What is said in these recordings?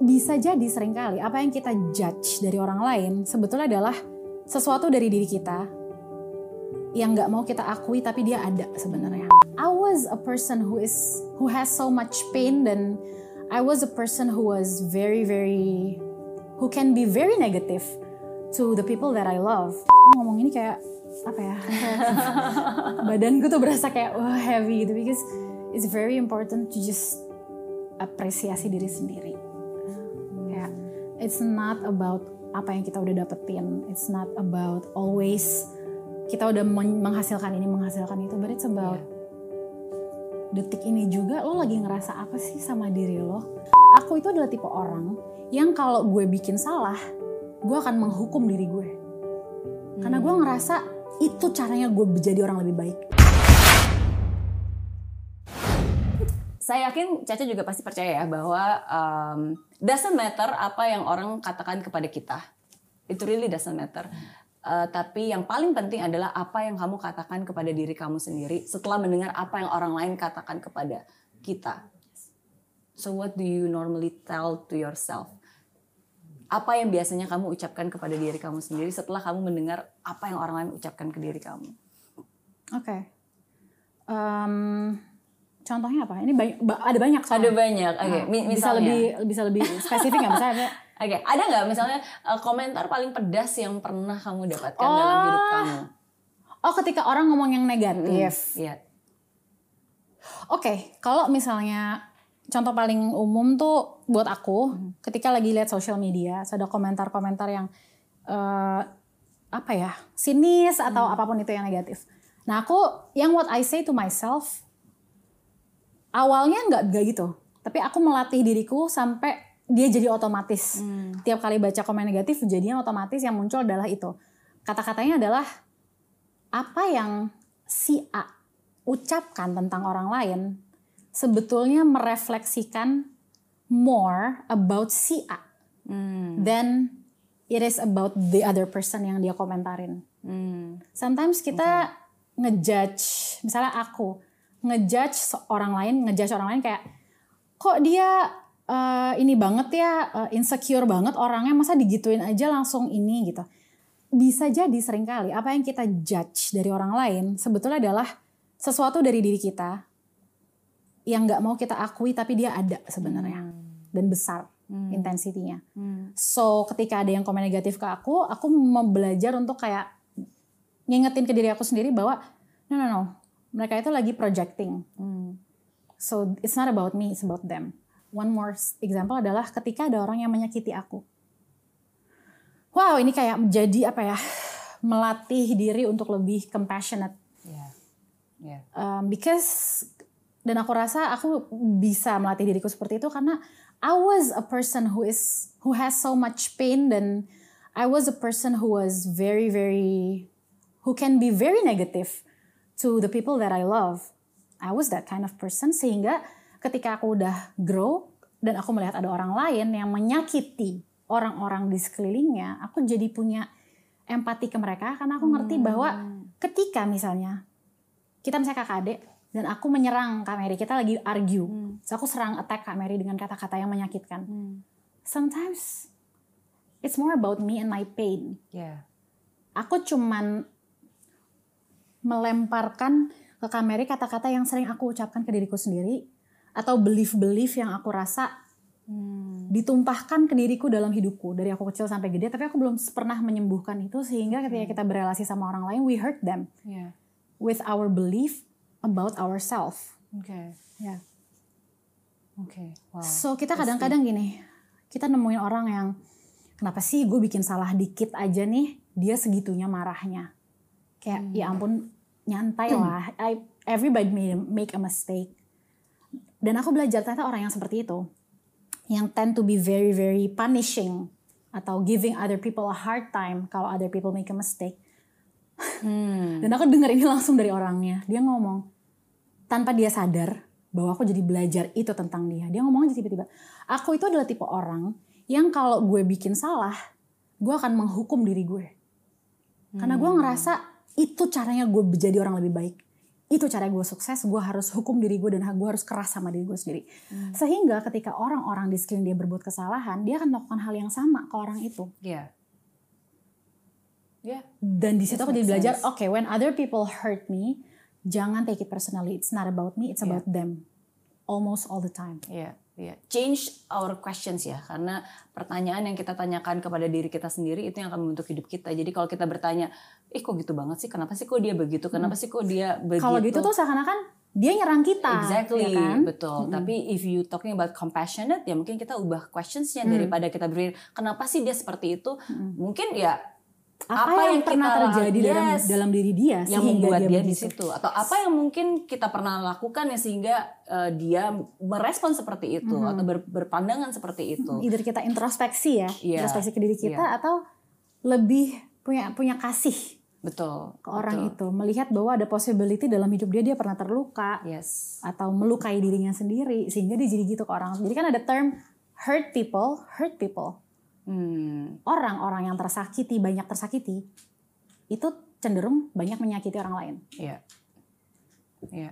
bisa jadi sering kali apa yang kita judge dari orang lain sebetulnya adalah sesuatu dari diri kita yang nggak mau kita akui tapi dia ada sebenarnya. I was a person who is who has so much pain dan I was a person who was very very who can be very negative to the people that I love. Ngomong ini kayak apa ya? badanku tuh berasa kayak wah heavy gitu because it's very important to just apresiasi diri sendiri. It's not about apa yang kita udah dapetin. It's not about always kita udah menghasilkan ini menghasilkan itu, but it's about yeah. detik ini juga lo lagi ngerasa apa sih sama diri lo. Aku itu adalah tipe orang yang kalau gue bikin salah, gue akan menghukum diri gue. Karena gue hmm. ngerasa itu caranya gue menjadi orang lebih baik. saya yakin Caca juga pasti percaya ya bahwa um, doesn't matter apa yang orang katakan kepada kita. It really doesn't matter. Uh, tapi yang paling penting adalah apa yang kamu katakan kepada diri kamu sendiri setelah mendengar apa yang orang lain katakan kepada kita. So what do you normally tell to yourself? Apa yang biasanya kamu ucapkan kepada diri kamu sendiri setelah kamu mendengar apa yang orang lain ucapkan ke diri kamu? Oke. Okay. Um, Contohnya apa? Ini banyak, ada banyak soalnya. Ada banyak. Oke, okay. nah, bisa lebih bisa lebih spesifik nggak misalnya? Oke, okay. ada nggak misalnya uh, komentar paling pedas yang pernah kamu dapatkan oh. dalam hidup kamu? Oh, ketika orang ngomong yang negatif. Hmm, iya. Oke, okay. kalau misalnya contoh paling umum tuh buat aku, hmm. ketika lagi lihat sosial media, ada komentar-komentar yang uh, apa ya, sinis atau hmm. apa pun itu yang negatif. Nah, aku yang what I say to myself awalnya nggak nggak gitu tapi aku melatih diriku sampai dia jadi otomatis hmm. tiap kali baca komen negatif jadinya otomatis yang muncul adalah itu kata-katanya adalah apa yang si A ucapkan tentang orang lain sebetulnya merefleksikan more about si A hmm. than it is about the other person yang dia komentarin. Hmm. Sometimes kita okay. ngejudge, misalnya aku, ngejudge orang lain, ngejudge orang lain kayak kok dia uh, ini banget ya uh, insecure banget orangnya masa digituin aja langsung ini gitu. Bisa jadi sering kali apa yang kita judge dari orang lain sebetulnya adalah sesuatu dari diri kita yang nggak mau kita akui tapi dia ada sebenarnya hmm. dan besar hmm. intensitinya. Hmm. So ketika ada yang komen negatif ke aku, aku mau belajar untuk kayak ngingetin ke diri aku sendiri bahwa no no no mereka itu lagi projecting. Hmm. So it's not about me, it's about them. One more example adalah ketika ada orang yang menyakiti aku. Wow, ini kayak menjadi apa ya? Melatih diri untuk lebih compassionate. Yeah. Yeah. Um, because dan aku rasa aku bisa melatih diriku seperti itu karena I was a person who is who has so much pain dan I was a person who was very very who can be very negative to the people that I love. I was that kind of person sehingga ketika aku udah grow dan aku melihat ada orang lain yang menyakiti orang-orang di sekelilingnya, aku jadi punya empati ke mereka karena aku ngerti hmm. bahwa ketika misalnya kita misalnya kakak adik dan aku menyerang Kak Mary, kita lagi argue. Hmm. So aku serang attack Kak Mary dengan kata-kata yang menyakitkan. Hmm. Sometimes it's more about me and my pain. Yeah. Aku cuman melemparkan ke kamera kata-kata yang sering aku ucapkan ke diriku sendiri atau belief-belief yang aku rasa hmm. ditumpahkan ke diriku dalam hidupku dari aku kecil sampai gede tapi aku belum pernah menyembuhkan itu sehingga ketika hmm. kita berrelasi sama orang lain we hurt them yeah. with our belief about ourselves. Oke. Okay. Ya. Yeah. Oke. Okay. Wow. So kita kadang-kadang gini, kita nemuin orang yang kenapa sih gue bikin salah dikit aja nih dia segitunya marahnya kayak hmm. ya ampun nyantai hmm. lah. I, everybody may make a mistake. Dan aku belajar ternyata orang yang seperti itu. Yang tend to be very very punishing atau giving other people a hard time kalau other people make a mistake. Hmm. dan aku dengar ini langsung dari orangnya. Dia ngomong tanpa dia sadar bahwa aku jadi belajar itu tentang dia. Dia ngomong aja tiba-tiba aku itu adalah tipe orang yang kalau gue bikin salah gue akan menghukum diri gue. Karena gue hmm. ngerasa itu caranya gue jadi orang lebih baik itu cara gue sukses, gue harus hukum diri gue dan gue harus keras sama diri gue sendiri. Sehingga ketika orang-orang di sekeliling dia berbuat kesalahan, dia akan melakukan hal yang sama ke orang itu. Iya. Iya. Dan di situ aku jadi belajar, oke, when other people hurt me, jangan take it personally. It's not about me, it's Yeah. about them. Almost all the time. Iya, iya. Change our questions ya, karena pertanyaan yang kita tanyakan kepada diri kita sendiri itu yang akan membentuk hidup kita. Jadi kalau kita bertanya, eh kok gitu banget sih? Kenapa sih kok dia begitu? Kenapa sih kok dia begitu? Kalau gitu tuh seakan-akan dia nyerang kita. Exactly, ya kan? betul. Tapi if you talking about compassionate, ya mungkin kita ubah questionsnya Hmm. daripada kita berpikir kenapa sih dia seperti itu? Mungkin ya Apa, Apa yang, yang pernah kita- terjadi dalam Yes. dalam diri dia yang membuat dia, dia, di situ, atau apa yang mungkin kita pernah lakukan ya sehingga eh, dia merespon seperti itu atau ber- berpandangan seperti itu. Either kita introspeksi ya, Iya, introspeksi ke diri kita iya. atau lebih punya punya kasih Betul. ke orang betul. itu, melihat bahwa ada possibility dalam hidup dia dia pernah terluka Yes. atau melukai dirinya sendiri sehingga dia jadi gitu ke orang. Jadi kan ada term hurt people, hurt people. Hmm. Orang-orang yang tersakiti, banyak tersakiti, itu cenderung banyak menyakiti orang lain. Iya. Iya.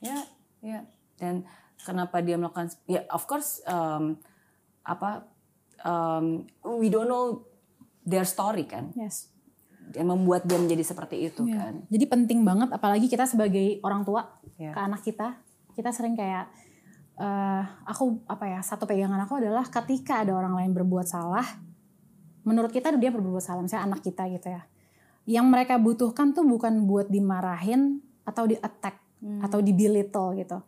Ya, ya. Dan kenapa dia melakukan ya of course um, apa um, we don't know their story kan. Yes. Yang membuat dia menjadi seperti itu Iya. kan. Jadi penting banget apalagi kita sebagai orang tua Iya. ke anak kita, kita sering kayak eh aku apa ya satu pegangan aku adalah ketika ada orang lain berbuat salah, menurut kita dia berbuat salah, misalnya anak kita gitu ya, yang mereka butuhkan tuh bukan buat dimarahin atau di attack atau di belittle gitu.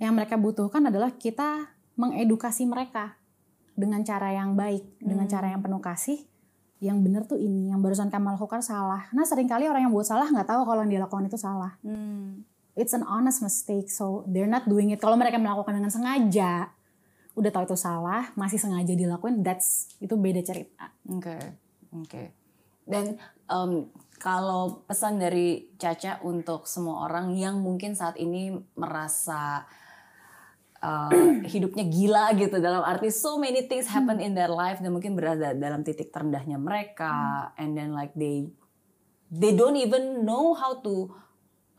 Yang mereka butuhkan adalah kita mengedukasi mereka dengan cara yang baik, dengan cara yang penuh kasih. Yang benar tuh ini, yang barusan kamu lakukan salah. Nah sering kali orang yang buat salah nggak tahu kalau yang dia lakukan itu salah. Hmm. It's an honest mistake, so they're not doing it. Kalau mereka melakukan dengan sengaja, udah tahu itu salah, masih sengaja dilakuin, that's itu beda cerita. Oke, oke. Dan em, kalau pesan dari Caca untuk semua orang yang mungkin saat ini merasa eh, hidupnya gila gitu. Dalam arti so many things happen in their life dan mungkin berada dalam titik terendahnya mereka. And then like they they don't even know how to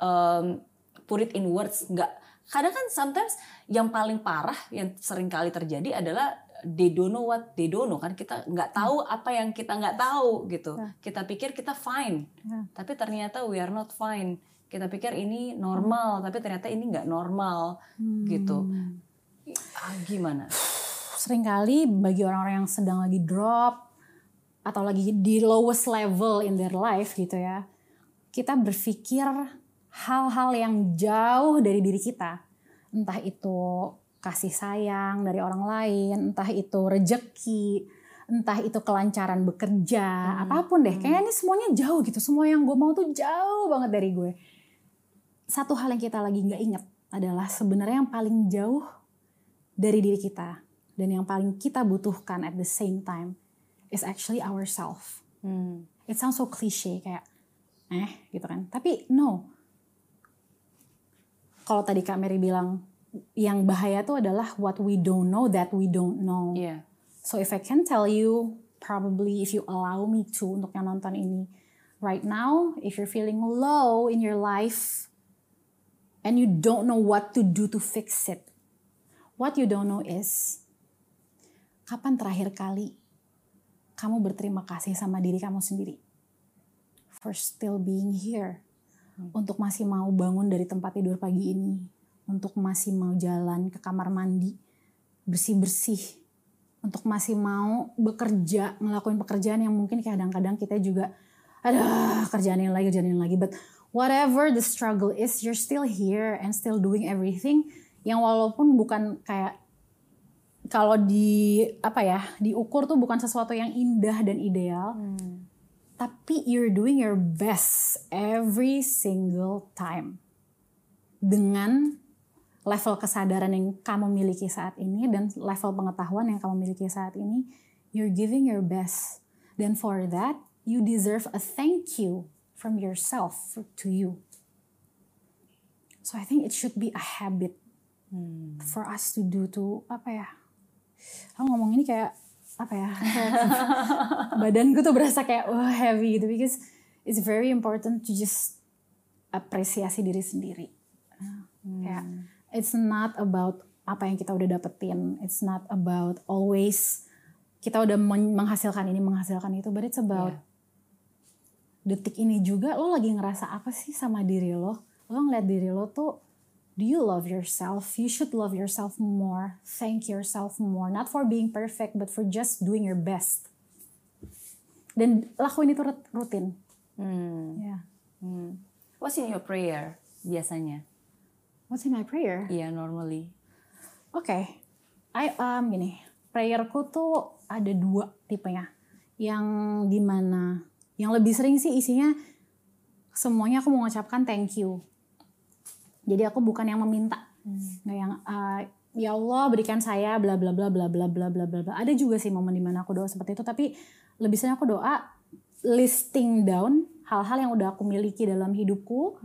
um, put it in words. Nggak kadang kan sometimes yang paling parah yang sering kali terjadi adalah they don't know what they don't know kan. Kita nggak tahu apa yang kita nggak tahu gitu. Ya. kita pikir kita fine. Ya. tapi ternyata we are not fine kita pikir ini normal tapi ternyata ini nggak normal gitu ah, gimana Seringkali bagi orang-orang yang sedang lagi drop atau lagi di lowest level in their life gitu ya, kita berpikir hal-hal yang jauh dari diri kita. Entah itu kasih sayang dari orang lain, entah itu rejeki, entah itu kelancaran bekerja, apa pun deh. Kayaknya ini semuanya jauh gitu. Semua yang gue mau tuh jauh banget dari gue. Satu hal yang kita lagi nggak inget adalah sebenarnya yang paling jauh dari diri kita dan yang paling kita butuhkan at the same time is actually ourself. Hmm. It sounds so cliche kayak eh gitu kan. Tapi no. Kalau tadi Kak Mary bilang yang bahaya tuh adalah what we don't know that we don't know. Iya. So if I can tell you, probably if you allow me to untuk yang nonton ini, right now, if you're feeling low in your life and you don't know what to do to fix it, what you don't know is kapan terakhir kali kamu berterima kasih sama diri kamu sendiri? For still being here, untuk masih mau bangun dari tempat tidur pagi ini, untuk masih mau jalan ke kamar mandi, bersih-bersih, untuk masih mau bekerja, ngelakuin pekerjaan yang mungkin kadang-kadang kita juga ada kerjaan yang lagi, kerjaan yang lagi. But whatever the struggle is, you're still here and still doing everything yang walaupun bukan kayak kalau di apa ya diukur tuh bukan sesuatu yang indah dan ideal, tapi you're doing your best every single time dengan level kesadaran yang kamu miliki saat ini dan level pengetahuan yang kamu miliki saat ini, you're giving your best. Dan for that, you deserve a thank you from yourself to you. So I think it should be a habit for us to do to apa ya? Aku ngomong ini kayak apa ya? kayak badanku tuh berasa kayak wah heavy gitu because it's very important to just apresiasi diri sendiri Kayak it's not about apa yang kita udah dapetin. It's not about always kita udah men- menghasilkan ini menghasilkan itu, but it's about Yeah. Detik ini juga lo lagi ngerasa apa sih sama diri lo? Lo ngeliat diri lo tuh do you love yourself? You should love yourself more. Thank yourself more. Not for being perfect, but for just doing your best. Dan lakuin itu rut- rutin. Hmm. Ya. Hmm. What's in your prayer biasanya? What's in my prayer? Iya, normally. Oke, I um gini, prayerku tuh ada dua tipenya. Yang di mana, yang lebih sering sih isinya semuanya aku mengucapkan thank you. Jadi aku bukan yang meminta, nggak yang uh, ya Allah berikan saya bla bla bla bla bla bla bla bla. Ada juga sih momen di mana aku doa seperti itu, tapi lebih sering aku doa listing down hal-hal yang udah aku miliki dalam hidupku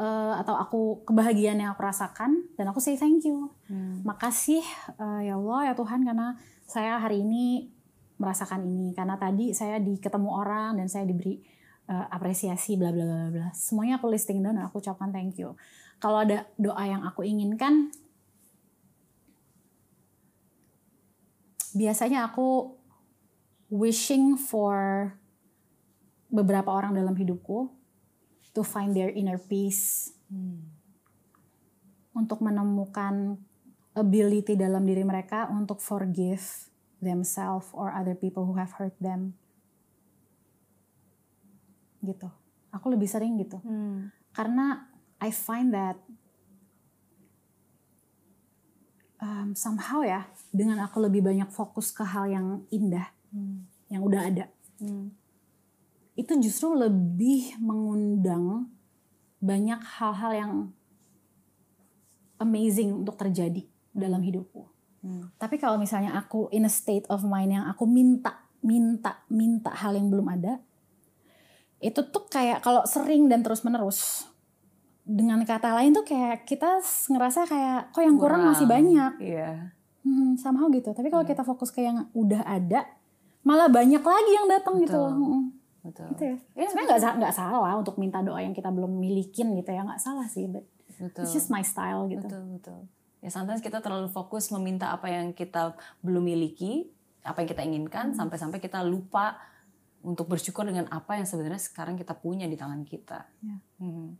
eh, atau aku kebahagiaan yang aku rasakan dan aku say thank you. Makasih eh, ya Allah ya Tuhan karena saya hari ini merasakan ini karena tadi saya di ketemu orang dan saya diberi eh, apresiasi bla bla bla bla. Semuanya aku listing down dan aku ucapkan thank you. Kalau ada doa yang aku inginkan biasanya aku wishing for beberapa orang dalam hidupku to find their inner peace untuk menemukan ability dalam diri mereka untuk forgive themselves or other people who have hurt them. Gitu. Aku lebih sering gitu. Karena I find that um, somehow ya, dengan aku lebih banyak fokus ke hal yang indah, yang udah ada, itu justru lebih mengundang banyak hal-hal yang amazing untuk terjadi dalam hidupku. Tapi kalau misalnya aku in a state of mind yang aku minta, minta, minta hal yang belum ada, itu tuh kayak kalau sering dan terus menerus, dengan kata lain tuh kayak kita ngerasa kayak kok yang kurang, masih banyak, Iya. hmm, somehow gitu. Tapi kalau kita fokus ke yang udah ada, malah banyak lagi yang datang gitu. Betul. Hmm, Betul. gitu ya. Iya, Sebenarnya nggak salah untuk minta doa yang kita belum milikin gitu ya, nggak salah sih. But Betul. it's just my style gitu. Betul, betul. Ya sometimes kita terlalu fokus meminta apa yang kita belum miliki, apa yang kita inginkan, sampai-sampai kita lupa untuk bersyukur dengan apa yang sebenarnya sekarang kita punya di tangan kita. Ya. Hmm.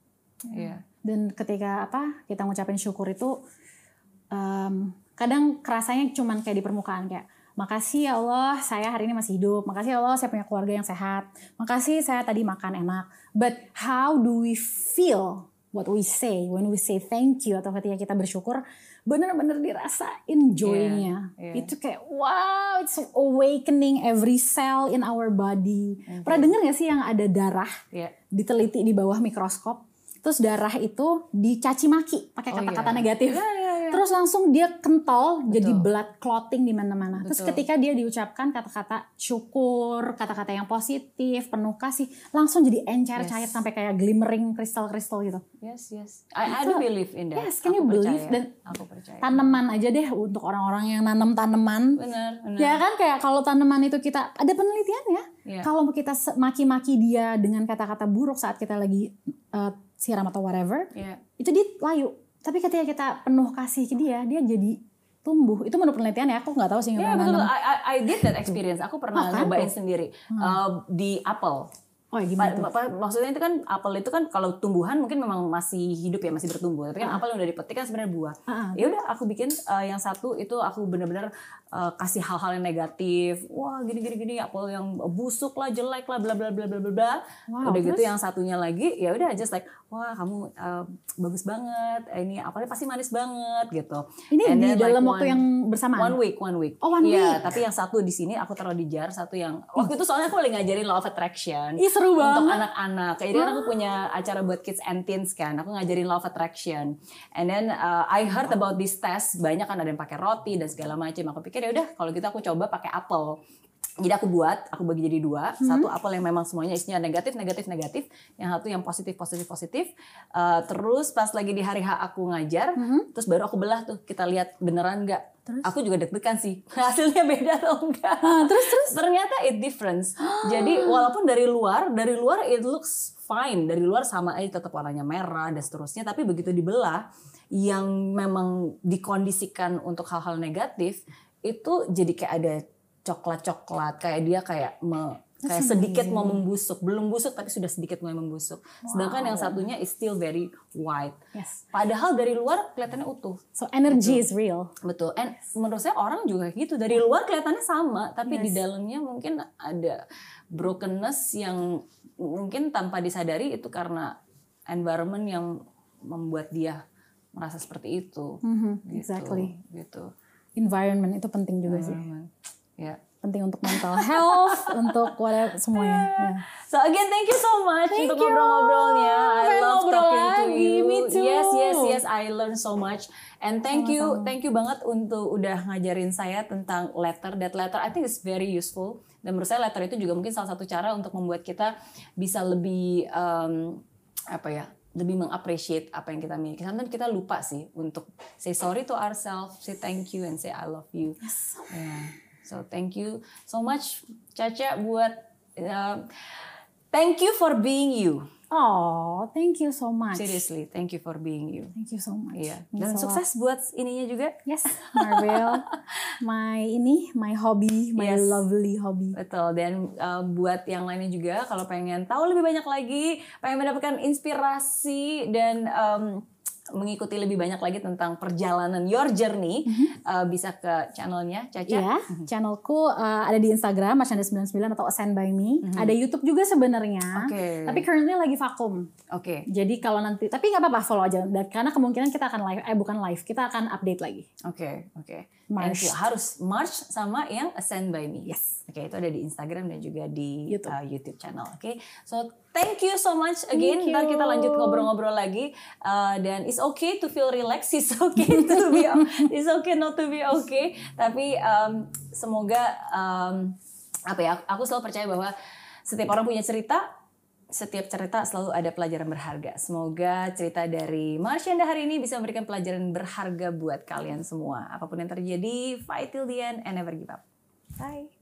Iya. Dan ketika apa kita ngucapin syukur itu em, kadang kerasanya cuman kayak di permukaan kayak makasih ya Allah saya hari ini masih hidup, makasih ya Allah saya punya keluarga yang sehat, makasih saya tadi makan enak. But how do we feel what we say when we say thank you atau ketika kita bersyukur benar-benar dirasa enjoynya. Yeah, yeah. Itu kayak wow, it's awakening every cell in our body. Pernah dengar gak sih yang ada darah Iya. diteliti di bawah mikroskop. Terus darah itu dicaci maki pakai Oh, kata-kata iya. negatif. Iya, iya, iya. Terus langsung dia kental jadi Betul. blood clotting di mana-mana. Terus ketika dia diucapkan kata-kata syukur, kata-kata yang positif, penuh kasih, langsung jadi encer cair Yes. sampai kayak glimmering kristal-kristal gitu. Yes, yes. I, I do believe in that. Yes, can Aku you believe? percaya. Dan aku percaya. Tanaman aja deh untuk orang-orang yang nanam tanaman. Benar, benar. Ya kan kayak kalau tanaman itu kita ada penelitiannya. Iya. Kalau kita maki-maki dia dengan kata-kata buruk saat kita lagi uh, siram atau whatever, Iya. itu dia layu. Tapi ketika kita penuh kasih ke dia, dia jadi tumbuh. Itu menurut penelitian ya, aku nggak tahu sih nggak betul. I, I, I did that experience. Aku pernah Oh, nyobain sendiri Uh, di apel. Oh ya gimana tuh? Maksudnya itu kan apel itu kan kalau tumbuhan mungkin memang masih hidup ya masih bertumbuh tapi kan apel yang udah dipetik kan sebenarnya buah Ah. ya udah aku bikin uh, yang satu itu aku bener-bener uh, kasih hal-hal yang negatif wah gini gini gini apel yang busuk lah jelek lah bla bla bla bla bla bla Wow, udah gitu terus? yang satunya lagi ya udah just like wah kamu uh, bagus banget Eh, ini apelnya pasti manis banget gitu Ini And di then, dalam like, waktu one- yang bersamaan. One week, one week. Oh, one Iya, week. tapi yang satu di sini aku taruh di jar, satu yang waktu itu soalnya aku lagi ngajarin law of attraction. Ih, seru Untuk banget. anak-anak. Jadi kan aku punya acara buat kids and teens kan. Aku ngajarin law of attraction. And then uh, I heard about this test, banyak kan ada yang pakai roti dan segala macam. Aku pikir ya udah kalau gitu aku coba pakai apel. jadi aku buat, aku bagi jadi dua. Hmm. Satu apel yang memang semuanya isinya negatif, negatif, negatif. Yang satu yang positif, positif, positif. Uh, terus pas lagi di hari H aku ngajar, Hmm. terus baru aku belah tuh. Kita lihat beneran nggak. Aku juga deg-degan sih. Hasilnya beda atau enggak. Ah, terus terus Ternyata it difference. Jadi walaupun dari luar, dari luar it looks fine. Dari luar sama aja tetap warnanya merah dan seterusnya. Tapi begitu dibelah, yang memang dikondisikan untuk hal-hal negatif, itu jadi kayak ada coklat-coklat. Kayak dia kayak me- kayak sedikit mau membusuk. Belum busuk tapi sudah sedikit mulai membusuk. Sedangkan yang satunya is still very white. yes. Padahal dari luar kelihatannya utuh. So energy is real. Betul. And menurut saya orang juga gitu. Dari luar kelihatannya sama, tapi di dalamnya mungkin ada brokenness yang mungkin tanpa disadari itu karena environment yang membuat dia merasa seperti itu. Mhm, Gitu, exactly. Gitu. Environment itu penting juga sih. Environment. Ya. Penting untuk mental health, untuk whatever semuanya. Ya. So again, thank you so much Thank untuk ngobrol-ngobrolnya. I Pengen love ngobrol talking to lagi. you. Me too. Yes, yes, yes. I learn so much. And thank you, thank you banget untuk udah ngajarin saya tentang letter. That letter, I think is very useful. Dan menurut saya letter itu juga mungkin salah satu cara untuk membuat kita bisa lebih um, apa ya, lebih mengappreciate apa yang kita miliki. Sometimes kita lupa sih untuk say sorry to ourselves, say thank you, and say I love you. Yes. Yeah. So thank you so much Caca buat uh, thank you for being you. Oh, thank you so much. Seriously, thank you for being you. Thank you so much. Iya. Dan lot. sukses buat ininya juga. Yes, Marvel. my ini, my hobby, my Yes. lovely hobby. Betul. Dan uh, buat yang lainnya juga kalau pengen tahu lebih banyak lagi, pengen mendapatkan inspirasi dan um, mengikuti lebih banyak lagi tentang perjalanan your journey, uh, bisa ke channelnya Caca. Iya, channelku uh, ada di Instagram Marshanda99 atau Ascend by Me. Ada YouTube juga sebenarnya. Oke. Tapi currently lagi vakum. Oke. Jadi kalau nanti, tapi nggak apa-apa follow aja. Karena kemungkinan kita akan live, eh bukan live, kita akan update lagi. Oke, oke. March. Harus March sama yang Ascend by Me. Yes. Oke, itu ada di Instagram dan juga di YouTube. uh, YouTube channel. Oke, so thank you so much again. Ntar kita lanjut ngobrol-ngobrol lagi. Uh, dan it's okay to feel relaxed. It's okay to be. it's okay not to be okay. Tapi um, semoga um, apa ya? Aku selalu percaya bahwa setiap orang punya cerita. Setiap cerita selalu ada pelajaran berharga. Semoga cerita dari Marsyanda hari ini bisa memberikan pelajaran berharga buat kalian semua. Apa pun yang terjadi, fight till the end and never give up. Bye.